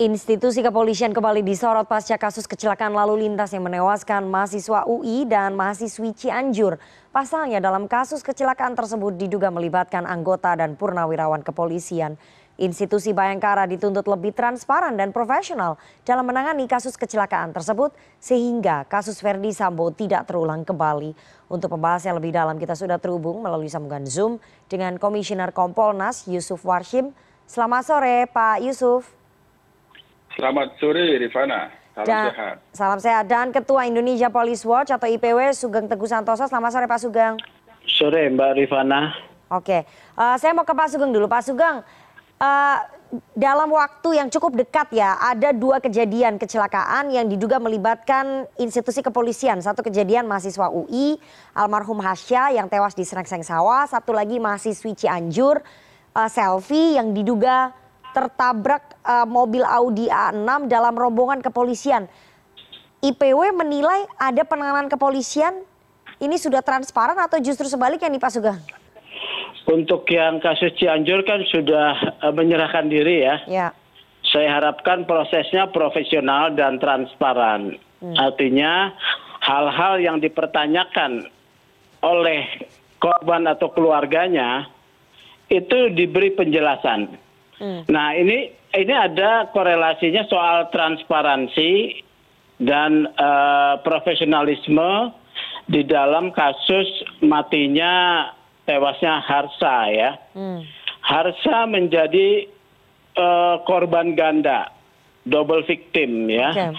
Institusi kepolisian kembali disorot pasca kasus kecelakaan lalu lintas yang menewaskan mahasiswa UI dan mahasiswi Cianjur. Pasalnya dalam kasus kecelakaan tersebut diduga melibatkan anggota dan purnawirawan kepolisian. Institusi Bayangkara dituntut lebih transparan dan profesional dalam menangani kasus kecelakaan tersebut sehingga kasus Verdi Sambo tidak terulang kembali. Untuk pembahasnya lebih dalam kita sudah terhubung melalui sambungan Zoom dengan Komisioner Kompolnas Yusuf Warshim. Selamat sore Pak Yusuf. Selamat sore Rifana. Salam Dan, sehat. Salam sehat. Dan Ketua Indonesia Police Watch atau IPW Sugeng Teguh Santoso. Selamat sore Pak Sugeng. Sore Mbak Rifana. Oke, uh, saya mau ke Pak Sugeng dulu. Pak Sugeng, uh, dalam waktu yang cukup dekat ya, ada dua kejadian kecelakaan yang diduga melibatkan institusi kepolisian. Satu kejadian mahasiswa UI, almarhum Hasya yang tewas di Serengseng Sawah. Satu lagi mahasiswi Cianjur, uh, selfie yang diduga tertabrak uh, mobil Audi A6 dalam rombongan kepolisian. IPW menilai ada penanganan kepolisian ini sudah transparan atau justru sebaliknya nih Pak Sugeng? Untuk yang kasus Cianjur kan sudah uh, menyerahkan diri ya. Ya. Saya harapkan prosesnya profesional dan transparan. Hmm. Artinya hal-hal yang dipertanyakan oleh korban atau keluarganya itu diberi penjelasan. Nah ini ini ada korelasinya soal transparansi dan uh, profesionalisme di dalam kasus matinya tewasnya Harsa ya. Hmm. Harsa menjadi uh, korban ganda, double victim ya. Okay.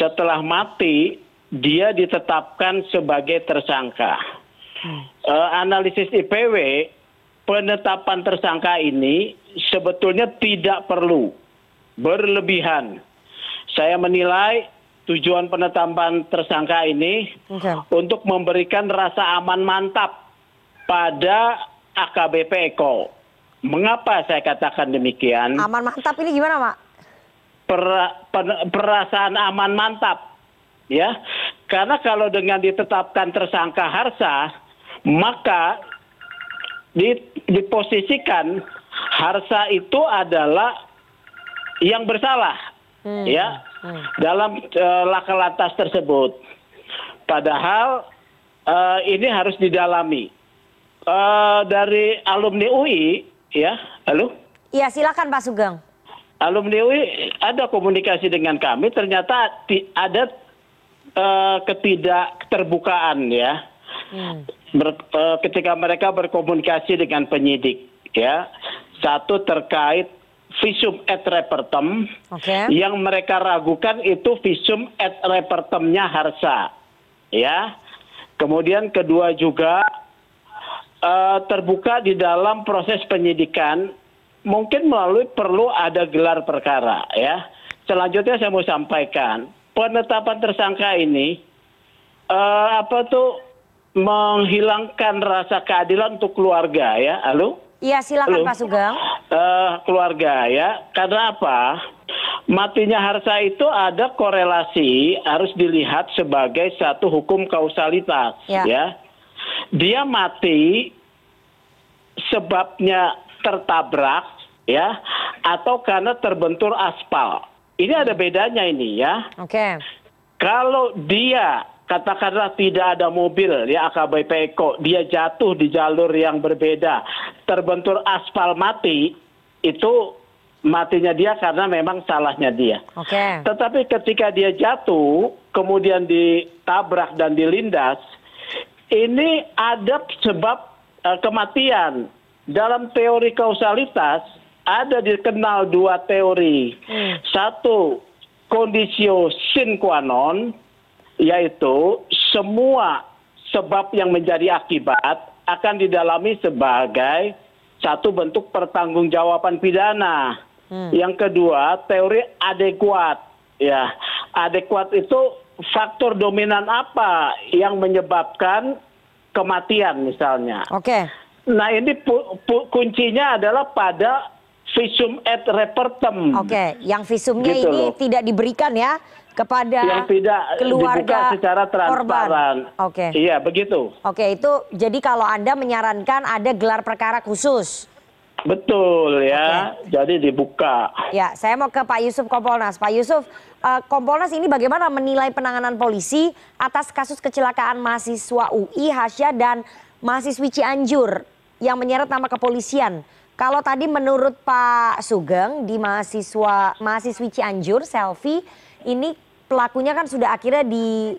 Setelah mati dia ditetapkan sebagai tersangka. Hmm. Uh, analisis IPW penetapan tersangka ini sebetulnya tidak perlu berlebihan. Saya menilai tujuan penetapan tersangka ini okay. untuk memberikan rasa aman mantap pada AKBP Eko. Mengapa saya katakan demikian? Aman mantap ini gimana, Pak? Per, per, perasaan aman mantap, ya. Karena kalau dengan ditetapkan tersangka Harsa, maka diposisikan harsa itu adalah yang bersalah hmm. ya hmm. dalam uh, laka lantas tersebut. Padahal uh, ini harus didalami uh, dari alumni UI ya, halo? Iya silakan Pak Sugeng. Alumni UI ada komunikasi dengan kami, ternyata ada uh, ketidakterbukaan ya. Hmm ketika mereka berkomunikasi dengan penyidik ya. Satu terkait visum et repertum. Okay. yang mereka ragukan itu visum et repertumnya Harsa ya. Kemudian kedua juga uh, terbuka di dalam proses penyidikan. Mungkin melalui perlu ada gelar perkara ya. Selanjutnya saya mau sampaikan penetapan tersangka ini uh, apa tuh menghilangkan rasa keadilan untuk keluarga ya. Halo? Iya silakan Halo? Pak Sugeng. Uh, keluarga ya. Karena apa? Matinya Harsa itu ada korelasi harus dilihat sebagai satu hukum kausalitas ya. ya. Dia mati sebabnya tertabrak ya atau karena terbentur aspal. Ini ada bedanya ini ya. Oke. Okay. Kalau dia katakanlah tidak ada mobil ya akbp eko dia jatuh di jalur yang berbeda terbentur aspal mati itu matinya dia karena memang salahnya dia. Okay. Tetapi ketika dia jatuh, kemudian ditabrak dan dilindas, ini ada sebab uh, kematian. Dalam teori kausalitas ada dikenal dua teori. Hmm. Satu, kondisio sin qua non, yaitu semua sebab yang menjadi akibat akan didalami sebagai satu bentuk pertanggungjawaban pidana. Hmm. Yang kedua, teori adekuat. Ya, adekuat itu faktor dominan apa yang menyebabkan kematian misalnya. Oke. Okay. Nah, ini kuncinya adalah pada visum et repertum. Oke, okay. yang visumnya gitu ini loh. tidak diberikan ya kepada yang tidak keluarga secara transparan. Oke. Iya, begitu. Oke, itu jadi kalau Anda menyarankan ada gelar perkara khusus. Betul ya, jadi dibuka. Ya, saya mau ke Pak Yusuf Kompolnas. Pak Yusuf, uh, Kompolnas ini bagaimana menilai penanganan polisi atas kasus kecelakaan mahasiswa UI Hasya dan mahasiswi Cianjur yang menyeret nama kepolisian? Kalau tadi menurut Pak Sugeng di mahasiswa mahasiswi Cianjur selfie ini pelakunya kan sudah akhirnya di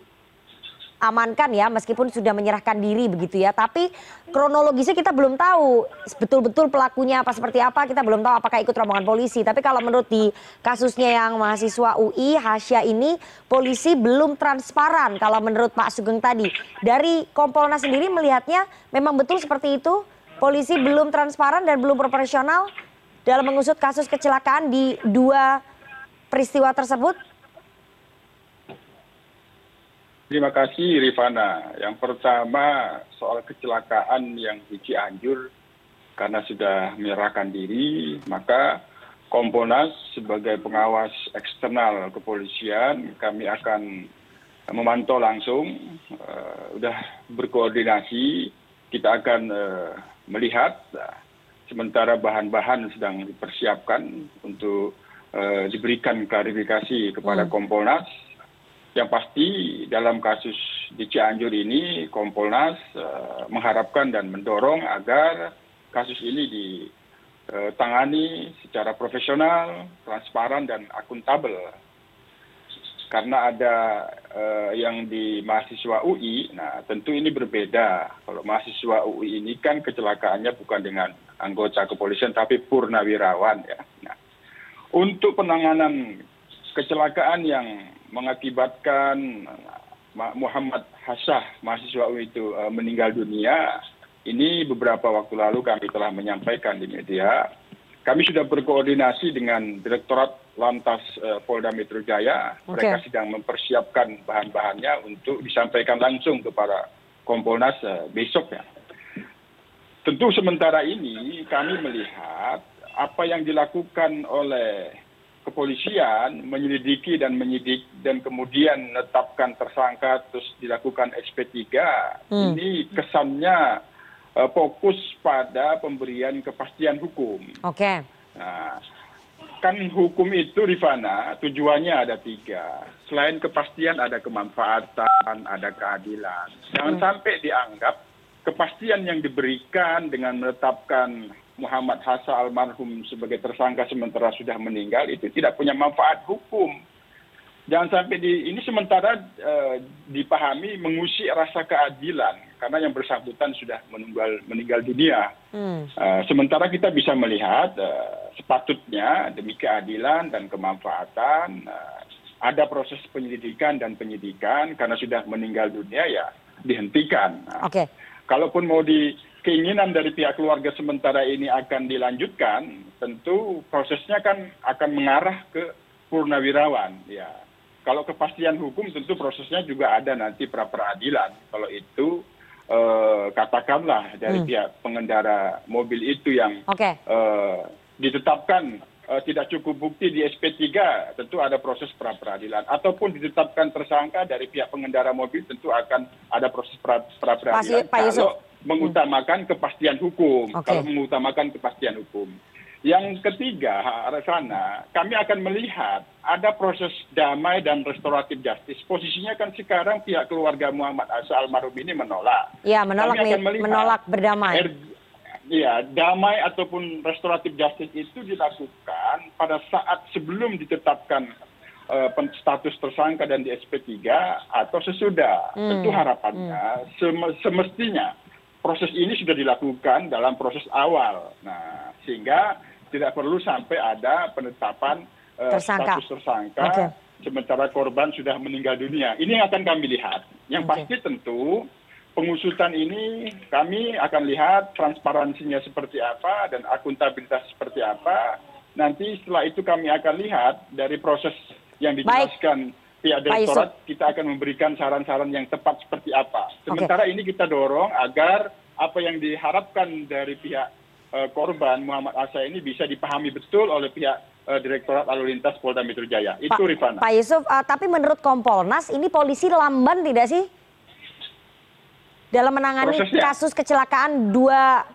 amankan ya meskipun sudah menyerahkan diri begitu ya. Tapi kronologisnya kita belum tahu betul-betul pelakunya apa seperti apa. Kita belum tahu apakah ikut rombongan polisi. Tapi kalau menurut di kasusnya yang mahasiswa UI Hasya ini polisi belum transparan kalau menurut Pak Sugeng tadi. Dari Kompolnas sendiri melihatnya memang betul seperti itu. Polisi belum transparan dan belum proporsional dalam mengusut kasus kecelakaan di dua peristiwa tersebut. Terima kasih Rifana. Yang pertama soal kecelakaan yang di Cianjur karena sudah menyerahkan diri, maka Komponas sebagai pengawas eksternal kepolisian kami akan memantau langsung, uh, udah berkoordinasi, kita akan uh, melihat uh, sementara bahan-bahan sedang dipersiapkan untuk uh, diberikan klarifikasi kepada hmm. Kompolnas yang pasti dalam kasus di Cianjur ini Kompolnas uh, mengharapkan dan mendorong agar kasus ini ditangani secara profesional, transparan dan akuntabel. Karena ada uh, yang di mahasiswa UI, nah tentu ini berbeda. Kalau mahasiswa UI ini kan kecelakaannya bukan dengan anggota kepolisian tapi purnawirawan ya. Nah, untuk penanganan kecelakaan yang mengakibatkan Muhammad Hassah mahasiswa UI itu uh, meninggal dunia. Ini beberapa waktu lalu kami telah menyampaikan di media. Kami sudah berkoordinasi dengan Direktorat Lantas uh, Polda Metro Jaya. Okay. mereka sedang mempersiapkan bahan-bahannya untuk disampaikan langsung kepada Kompolnas uh, besok ya. Tentu sementara ini kami melihat apa yang dilakukan oleh kepolisian menyelidiki dan menyidik dan kemudian menetapkan tersangka terus dilakukan SP3 hmm. ini kesannya uh, fokus pada pemberian kepastian hukum. Oke. Okay. Nah, kan hukum itu Rifana tujuannya ada tiga. Selain kepastian ada kemanfaatan, ada keadilan. Jangan hmm. sampai dianggap kepastian yang diberikan dengan menetapkan Muhammad Hasan almarhum sebagai tersangka sementara sudah meninggal itu tidak punya manfaat hukum. Jangan sampai di ini sementara uh, dipahami mengusik rasa keadilan karena yang bersangkutan sudah meninggal meninggal dunia. Hmm. Uh, sementara kita bisa melihat uh, sepatutnya demi keadilan dan kemanfaatan uh, ada proses penyelidikan dan penyidikan karena sudah meninggal dunia ya dihentikan. Nah, Oke. Okay. Kalaupun mau di keinginan dari pihak keluarga sementara ini akan dilanjutkan, tentu prosesnya kan akan mengarah ke purnawirawan. Ya, kalau kepastian hukum tentu prosesnya juga ada nanti pra peradilan. Kalau itu eh, katakanlah dari hmm. pihak pengendara mobil itu yang okay. eh, ditetapkan eh, tidak cukup bukti di SP3, tentu ada proses pra peradilan. Ataupun ditetapkan tersangka dari pihak pengendara mobil, tentu akan ada proses pra, pra peradilan. Pak Yusuf mengutamakan kepastian hukum okay. kalau mengutamakan kepastian hukum yang ketiga sana kami akan melihat ada proses damai dan restoratif justice posisinya kan sekarang pihak keluarga Muhammad Asa almarhum ini menolak ya menolak kami akan melihat, menolak berdamai er, ya damai ataupun restoratif justice itu dilakukan pada saat sebelum ditetapkan uh, status tersangka dan di SP3 atau sesudah hmm. tentu harapannya hmm. semestinya proses ini sudah dilakukan dalam proses awal. Nah, sehingga tidak perlu sampai ada penetapan uh, tersangka. status tersangka okay. sementara korban sudah meninggal dunia. Ini yang akan kami lihat. Yang okay. pasti tentu pengusutan ini kami akan lihat transparansinya seperti apa dan akuntabilitas seperti apa. Nanti setelah itu kami akan lihat dari proses yang dijelaskan Baik pihak direktorat kita akan memberikan saran saran yang tepat seperti apa sementara ini kita dorong agar apa yang diharapkan dari pihak eh, korban Muhammad Asa ini bisa dipahami betul oleh pihak eh, Direktorat Lalu Lintas Polda Metro Jaya. Itu Pak, Rifana. Pak Yusuf, uh, tapi menurut Kompolnas ini polisi lamban tidak sih dalam menangani Prosesnya. kasus kecelakaan dua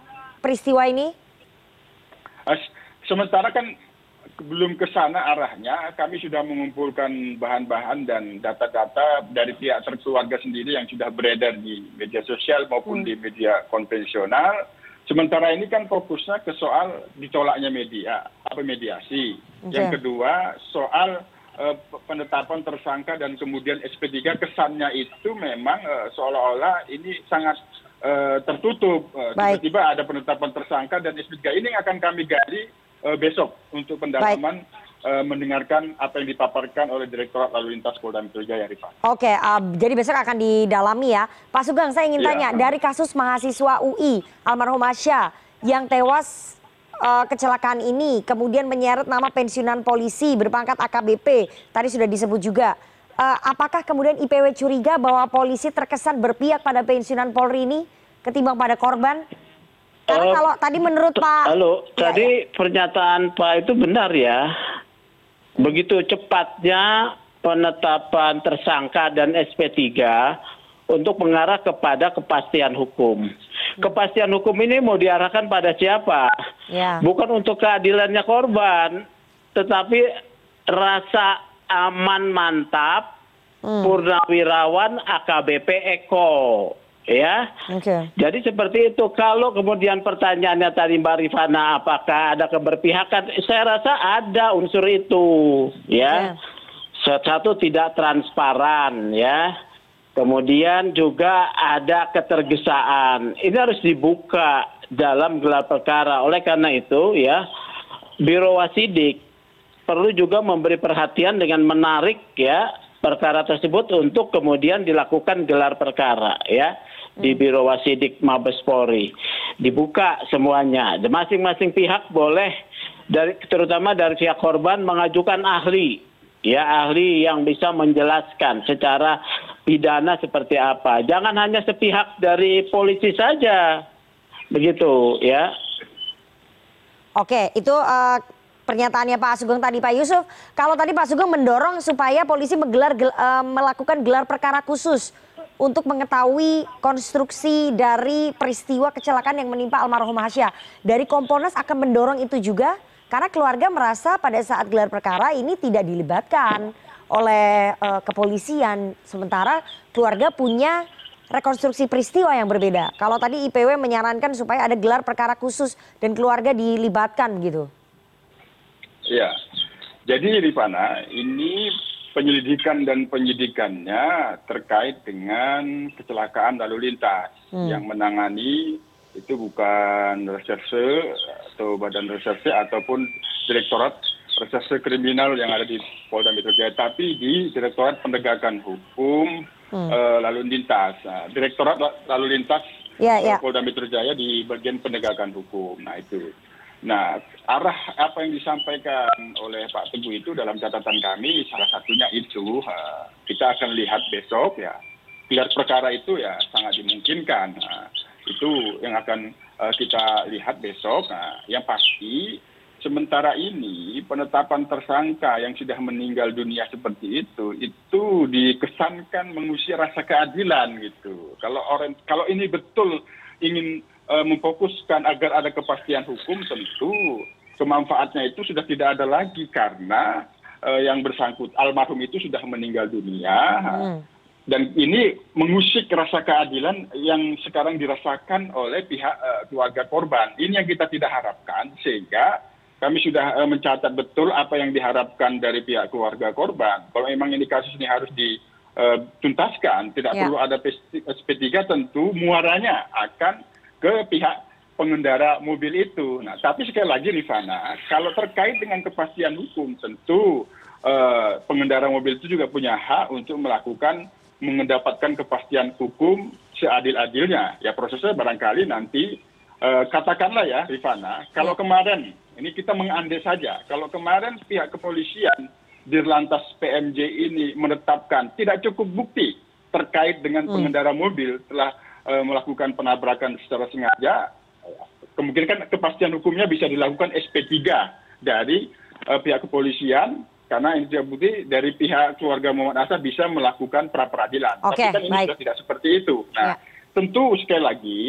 peristiwa ini? sementara kan belum ke sana arahnya kami sudah mengumpulkan bahan-bahan dan data-data dari pihak terkeluarga sendiri yang sudah beredar di media sosial maupun di media konvensional. Sementara ini kan fokusnya ke soal ditolaknya media apa mediasi. Yang kedua soal penetapan tersangka dan kemudian sp tiga. Kesannya itu memang seolah olah ini sangat tertutup. Tiba tiba ada penetapan tersangka dan sp tiga ini yang akan kami gali besok untuk pendalaman mendengarkan apa yang dipaparkan oleh direktorat lalu lintas polda metro jaya rifana oke jadi besok akan didalami ya. Pak sugeng saya ingin tanya dari kasus mahasiswa ui almarhum asya yang tewas kecelakaan ini kemudian menyeret nama pensiunan polisi berpangkat akbp tadi sudah disebut juga. Apakah kemudian ipw curiga bahwa polisi terkesan berpihak pada pensiunan polri ini ketimbang pada korban karena kalau tadi menurut pak halo tadi pernyataan pak itu benar ya. Begitu cepatnya penetapan tersangka dan sp tiga untuk mengarah kepada kepastian hukum. Kepastian hukum ini mau diarahkan pada siapa? Bukan untuk keadilannya korban tetapi rasa aman mantap purnawirawan akbp eko ya? Jadi seperti itu. Kalau kemudian pertanyaannya tadi mbak rifana apakah ada keberpihakan? Saya rasa ada unsur itu ya. Satu tidak transparan ya. Kemudian juga ada ketergesaan. Ini harus dibuka dalam gelar perkara. Oleh karena itu ya biro wasidik perlu juga memberi perhatian dengan menarik ya perkara tersebut untuk kemudian dilakukan gelar perkara ya di biro wasidik mabes polri. Dibuka semuanya. Masing masing pihak boleh dari terutama dari pihak korban mengajukan ahli. Ya ahli yang bisa menjelaskan secara pidana seperti apa. Jangan hanya sepihak dari polisi saja. Begitu ya. Oke itu pernyataannya pak sugeng tadi pak yusuf. Kalau tadi pak sugeng mendorong supaya polisi melakukan gelar perkara khusus untuk mengetahui konstruksi dari peristiwa kecelakaan yang menimpa almarhum hasya. Dari komponas akan mendorong itu juga karena keluarga merasa pada saat gelar perkara ini tidak dilibatkan oleh kepolisian. Sementara keluarga punya rekonstruksi peristiwa yang berbeda. Kalau tadi ipw menyarankan supaya ada gelar perkara khusus dan keluarga dilibatkan gitu. Ya jadi rifana ini penyelidikan dan penyidikannya terkait dengan kecelakaan lalu lintas. Yang menangani itu bukan reserse atau badan reserse ataupun direktorat reserse kriminal yang ada di polda metro jaya tapi di direktorat penegakan hukum lalu lintas. Direktorat lalu lintas polda metro jaya di bagian penegakan hukum. Nah itu nah arah apa yang disampaikan oleh pak teguh itu dalam catatan kami salah satunya itu kita akan lihat besok ya gelar perkara itu ya sangat dimungkinkan. Itu yang akan kita lihat besok. Yang pasti sementara ini penetapan tersangka yang sudah meninggal dunia seperti itu itu dikesankan mengusir rasa keadilan gitu. Kalau orang kalau ini betul ingin memfokuskan agar ada kepastian hukum tentu kemanfaatnya itu sudah tidak ada lagi karena yang bersangkut almarhum itu sudah meninggal dunia. Dan ini mengusik rasa keadilan yang sekarang dirasakan oleh pihak keluarga korban. Ini yang kita tidak harapkan sehingga kami sudah mencatat betul apa yang diharapkan dari pihak keluarga korban. Kalau memang ini kasus ini harus dituntaskan tidak perlu ada sp tiga tentu muaranya akan ke pihak pengendara mobil itu. Nah tapi sekali lagi rifana kalau terkait dengan kepastian hukum tentu pengendara mobil itu juga punya hak untuk melakukan mendapatkan kepastian hukum seadil adilnya ya prosesnya barangkali nanti katakanlah ya rifana kalau kemarin ini kita mengandai saja kalau kemarin pihak kepolisian dirlantas pmj ini menetapkan tidak cukup bukti terkait dengan pengendara mobil telah melakukan penabrakan secara sengaja kemungkinan kepastian hukumnya bisa dilakukan sp tiga dari pihak kepolisian karena ini terbukti dari pihak keluarga muhammad asad bisa melakukan pra peradilan tapi kan ini sudah tidak seperti itu. Nah tentu sekali lagi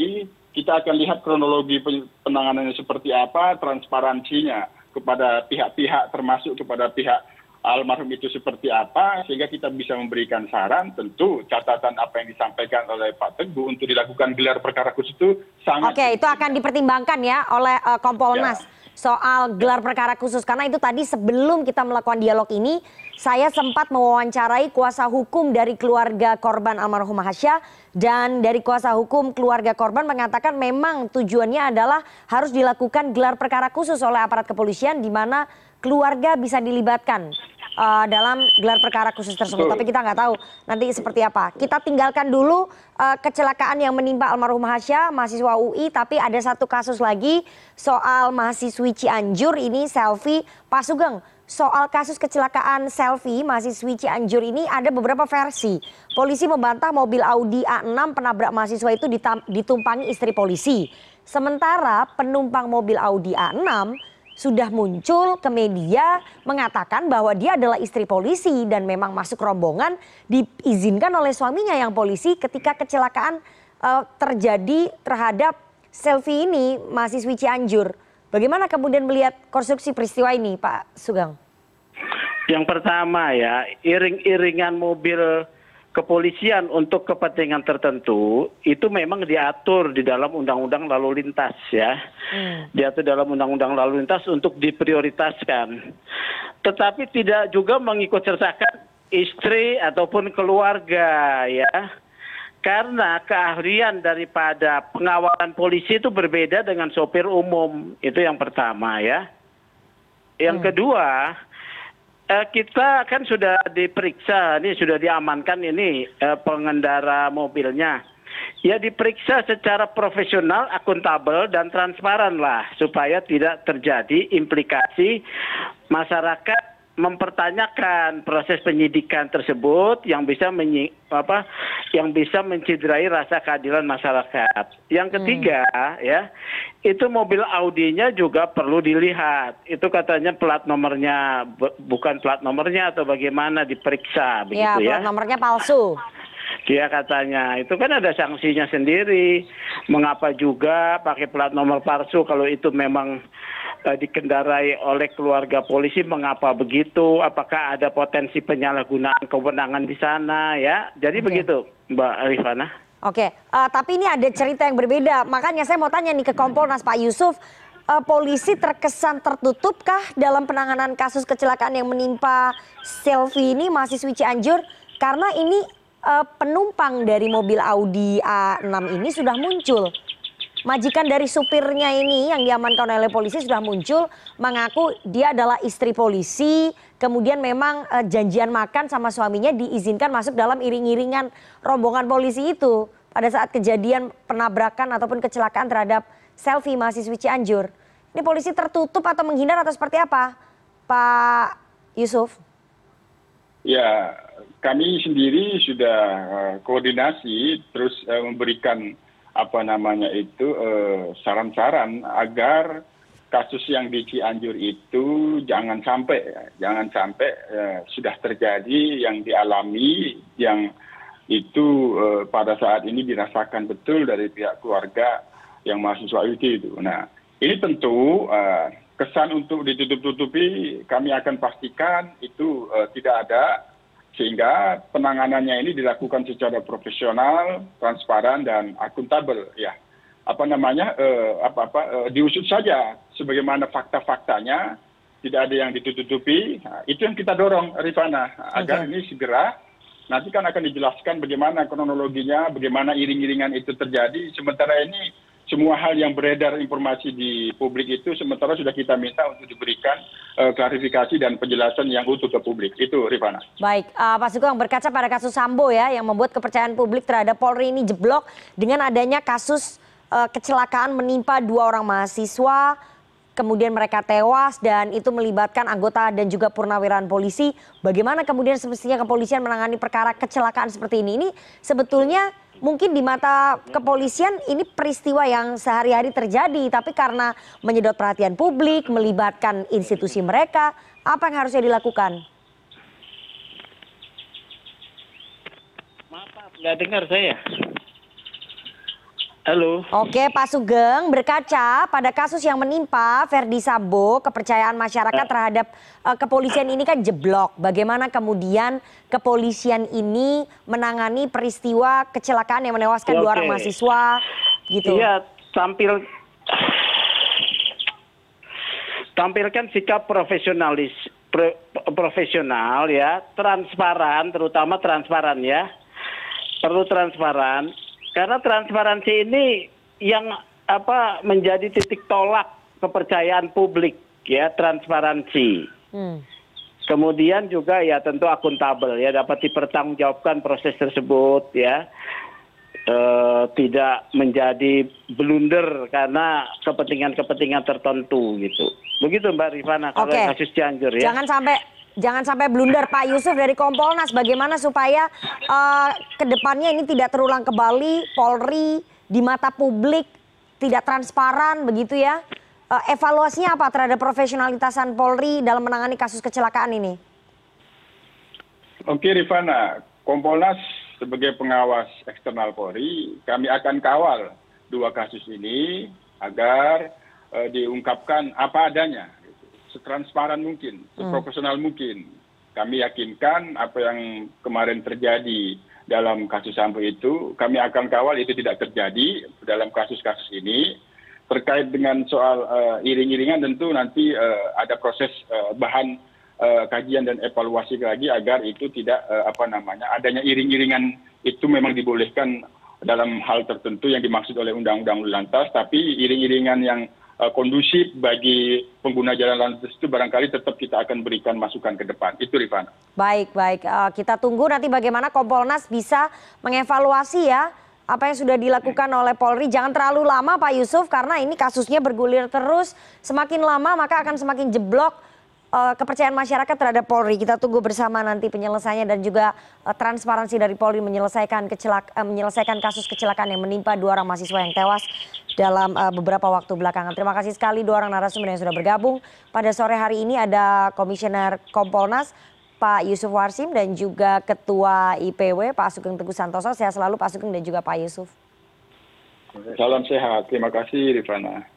kita akan lihat kronologi penanganannya seperti apa, transparansinya kepada pihak-pihak termasuk kepada pihak almarhum itu seperti apa sehingga kita bisa memberikan saran. Tentu catatan apa yang disampaikan oleh Pak Teguh untuk dilakukan gelar perkara khusus itu sangat Oke, itu akan dipertimbangkan ya oleh uh, Kompolnas. Ya. soal gelar perkara khusus. Karena itu tadi sebelum kita melakukan dialog ini saya sempat mewawancarai kuasa hukum dari keluarga korban almarhum Hasya dan dari kuasa hukum keluarga korban mengatakan memang tujuannya adalah harus dilakukan gelar perkara khusus oleh aparat kepolisian di mana keluarga bisa dilibatkan dalam gelar perkara khusus tersebut. Tapi kita nggak tahu nanti seperti apa. Kita tinggalkan dulu uh, kecelakaan yang menimpa almarhum Hasya, mahasiswa UI. Tapi ada satu kasus lagi soal mahasiswi Cianjur ini selfie. Pak Sugeng, soal kasus kecelakaan selfie mahasiswi Cianjur ini ada beberapa versi. Polisi membantah mobil Audi A6 penabrak mahasiswa itu ditumpangi istri polisi. Sementara penumpang mobil Audi A6 sudah muncul ke media mengatakan bahwa dia adalah istri polisi dan memang masuk rombongan diizinkan oleh suaminya yang polisi ketika kecelakaan uh, terjadi terhadap selfie ini mahasiswi Cianjur. Bagaimana kemudian melihat konstruksi peristiwa ini Pak Sugeng? Yang pertama ya, iring-iringan mobil kepolisian untuk kepentingan tertentu itu memang diatur di dalam undang-undang lalu lintas ya. Hmm. Diatur dalam undang-undang lalu lintas untuk diprioritaskan. Tetapi tidak juga mengikut sertakan istri ataupun keluarga ya. Karena keahlian daripada pengawalan polisi itu berbeda dengan sopir umum. Itu yang pertama ya. Yang hmm. kedua, kita kan sudah diperiksa, ini sudah diamankan ini eh, pengendara mobilnya. Ya diperiksa secara profesional, akuntabel dan transparan lah supaya tidak terjadi implikasi masyarakat mempertanyakan proses penyidikan tersebut yang bisa menyi, apa yang bisa mencederai rasa keadilan masyarakat. Yang ketiga hmm. ya, itu mobil Audinya juga perlu dilihat. Itu katanya plat nomornya bukan plat nomornya atau bagaimana diperiksa begitu ya. ya. Plat nomornya palsu. Dia katanya itu kan ada sanksinya sendiri. Mengapa juga pakai plat nomor palsu kalau itu memang dikendarai oleh keluarga polisi mengapa begitu apakah ada potensi penyalahgunaan kewenangan di sana ya jadi okay. begitu Mbak Rifana Oke, okay. uh, eh, tapi ini ada cerita yang berbeda. Makanya saya mau tanya nih ke Kompolnas Pak Yusuf, uh, polisi terkesan tertutupkah dalam penanganan kasus kecelakaan yang menimpa Selvi ini mahasiswi Cianjur? Karena ini uh, penumpang dari mobil Audi A6 ini sudah muncul majikan dari supirnya ini yang diamankan oleh polisi sudah muncul mengaku dia adalah istri polisi kemudian memang uh, janjian makan sama suaminya diizinkan masuk dalam iring-iringan rombongan polisi itu pada saat kejadian penabrakan ataupun kecelakaan terhadap selfie mahasiswi Cianjur. Ini polisi tertutup atau menghindar atau seperti apa, Pak Yusuf? Ya, kami sendiri sudah uh, koordinasi terus uh, memberikan apa namanya itu eh, saran saran agar kasus yang di Cianjur itu jangan sampai jangan sampai eh, sudah terjadi yang dialami yang itu eh, pada saat ini dirasakan betul dari pihak keluarga yang mahasiswa itu. Nah, ini tentu kesan untuk ditutup-tutupi kami akan pastikan itu tidak ada sehingga penanganannya ini dilakukan secara profesional, transparan dan akuntabel ya. Apa namanya eh, apa apa eh, diusut saja sebagaimana fakta-faktanya, tidak ada yang ditutupi. Nah, itu yang kita dorong Rifana agar okay. ini segera nanti kan akan dijelaskan bagaimana kronologinya, bagaimana iring-iringan itu terjadi. Sementara ini semua hal yang beredar informasi di publik itu sementara sudah kita minta untuk diberikan uh, klarifikasi dan penjelasan yang utuh ke publik. Itu Rifana. Baik, uh, Pak Sugeng berkaca pada kasus Sambo ya yang membuat kepercayaan publik terhadap Polri ini jeblok dengan adanya kasus uh, kecelakaan menimpa dua orang mahasiswa kemudian mereka tewas dan itu melibatkan anggota dan juga purnawirawan polisi. Bagaimana kemudian semestinya kepolisian menangani perkara kecelakaan seperti ini? Ini sebetulnya mungkin di mata kepolisian ini peristiwa yang sehari-hari terjadi, tapi karena menyedot perhatian publik, melibatkan institusi mereka, apa yang harusnya dilakukan? Maaf, nggak dengar saya. Halo. Oke, Pak Sugeng, berkaca pada kasus yang menimpa Verdi Sambo, kepercayaan masyarakat terhadap uh, kepolisian ini kan jeblok. Bagaimana kemudian kepolisian ini menangani peristiwa kecelakaan yang menewaskan dua Oke. orang mahasiswa, gitu? Iya, tampil tampilkan sikap profesionalis pro- profesional ya, transparan, terutama transparan ya. Perlu transparan karena transparansi ini yang apa menjadi titik tolak kepercayaan publik ya, transparansi. Hmm. Kemudian juga ya tentu akuntabel ya dapat dipertanggungjawabkan proses tersebut ya. Eh, tidak menjadi blunder karena kepentingan-kepentingan tertentu gitu. Begitu Mbak Rifana kalau Oke. kasus Cianjur ya. Jangan sampai jangan sampai blunder Pak Yusuf dari Kompolnas. Bagaimana supaya uh, ke depannya ini tidak terulang kembali Polri di mata publik tidak transparan begitu ya? Uh, evaluasinya apa terhadap profesionalitasan Polri dalam menangani kasus kecelakaan ini? Oke Rifana, Kompolnas sebagai pengawas eksternal Polri, kami akan kawal dua kasus ini agar eh, diungkapkan apa adanya. Setransparan mungkin, seprofesional mungkin. Kami yakinkan apa yang kemarin terjadi dalam kasus Sambo itu, kami akan kawal itu tidak terjadi dalam kasus-kasus ini. Terkait dengan soal eh, iring-iringan tentu nanti eh, ada proses eh, bahan eh, kajian dan evaluasi lagi agar itu tidak eh, apa namanya adanya iring-iringan itu memang dibolehkan dalam hal tertentu yang dimaksud oleh undang-undang lalu lantas tapi iring-iringan yang kondusif bagi pengguna jalan lalu lintas itu barangkali tetap kita akan berikan masukan ke depan itu Rifana. Baik, baik. Uh, kita tunggu nanti bagaimana Kompolnas bisa mengevaluasi ya apa yang sudah dilakukan oleh Polri. Jangan terlalu lama Pak Yusuf karena ini kasusnya bergulir terus. Semakin lama maka akan semakin jeblok kepercayaan masyarakat terhadap Polri. Kita tunggu bersama nanti penyelesaiannya dan juga uh, transparansi dari Polri menyelesaikan kecelak uh, menyelesaikan kasus kecelakaan yang menimpa dua orang mahasiswa yang tewas dalam beberapa waktu belakangan. Terima kasih sekali dua orang narasumber yang sudah bergabung. Pada sore hari ini ada Komisioner Kompolnas Pak Yusuf Warsim dan juga Ketua IPW Pak Sugeng Teguh Santoso. Sehat selalu Pak Sugeng dan juga Pak Yusuf. Salam sehat, terima kasih Rifana.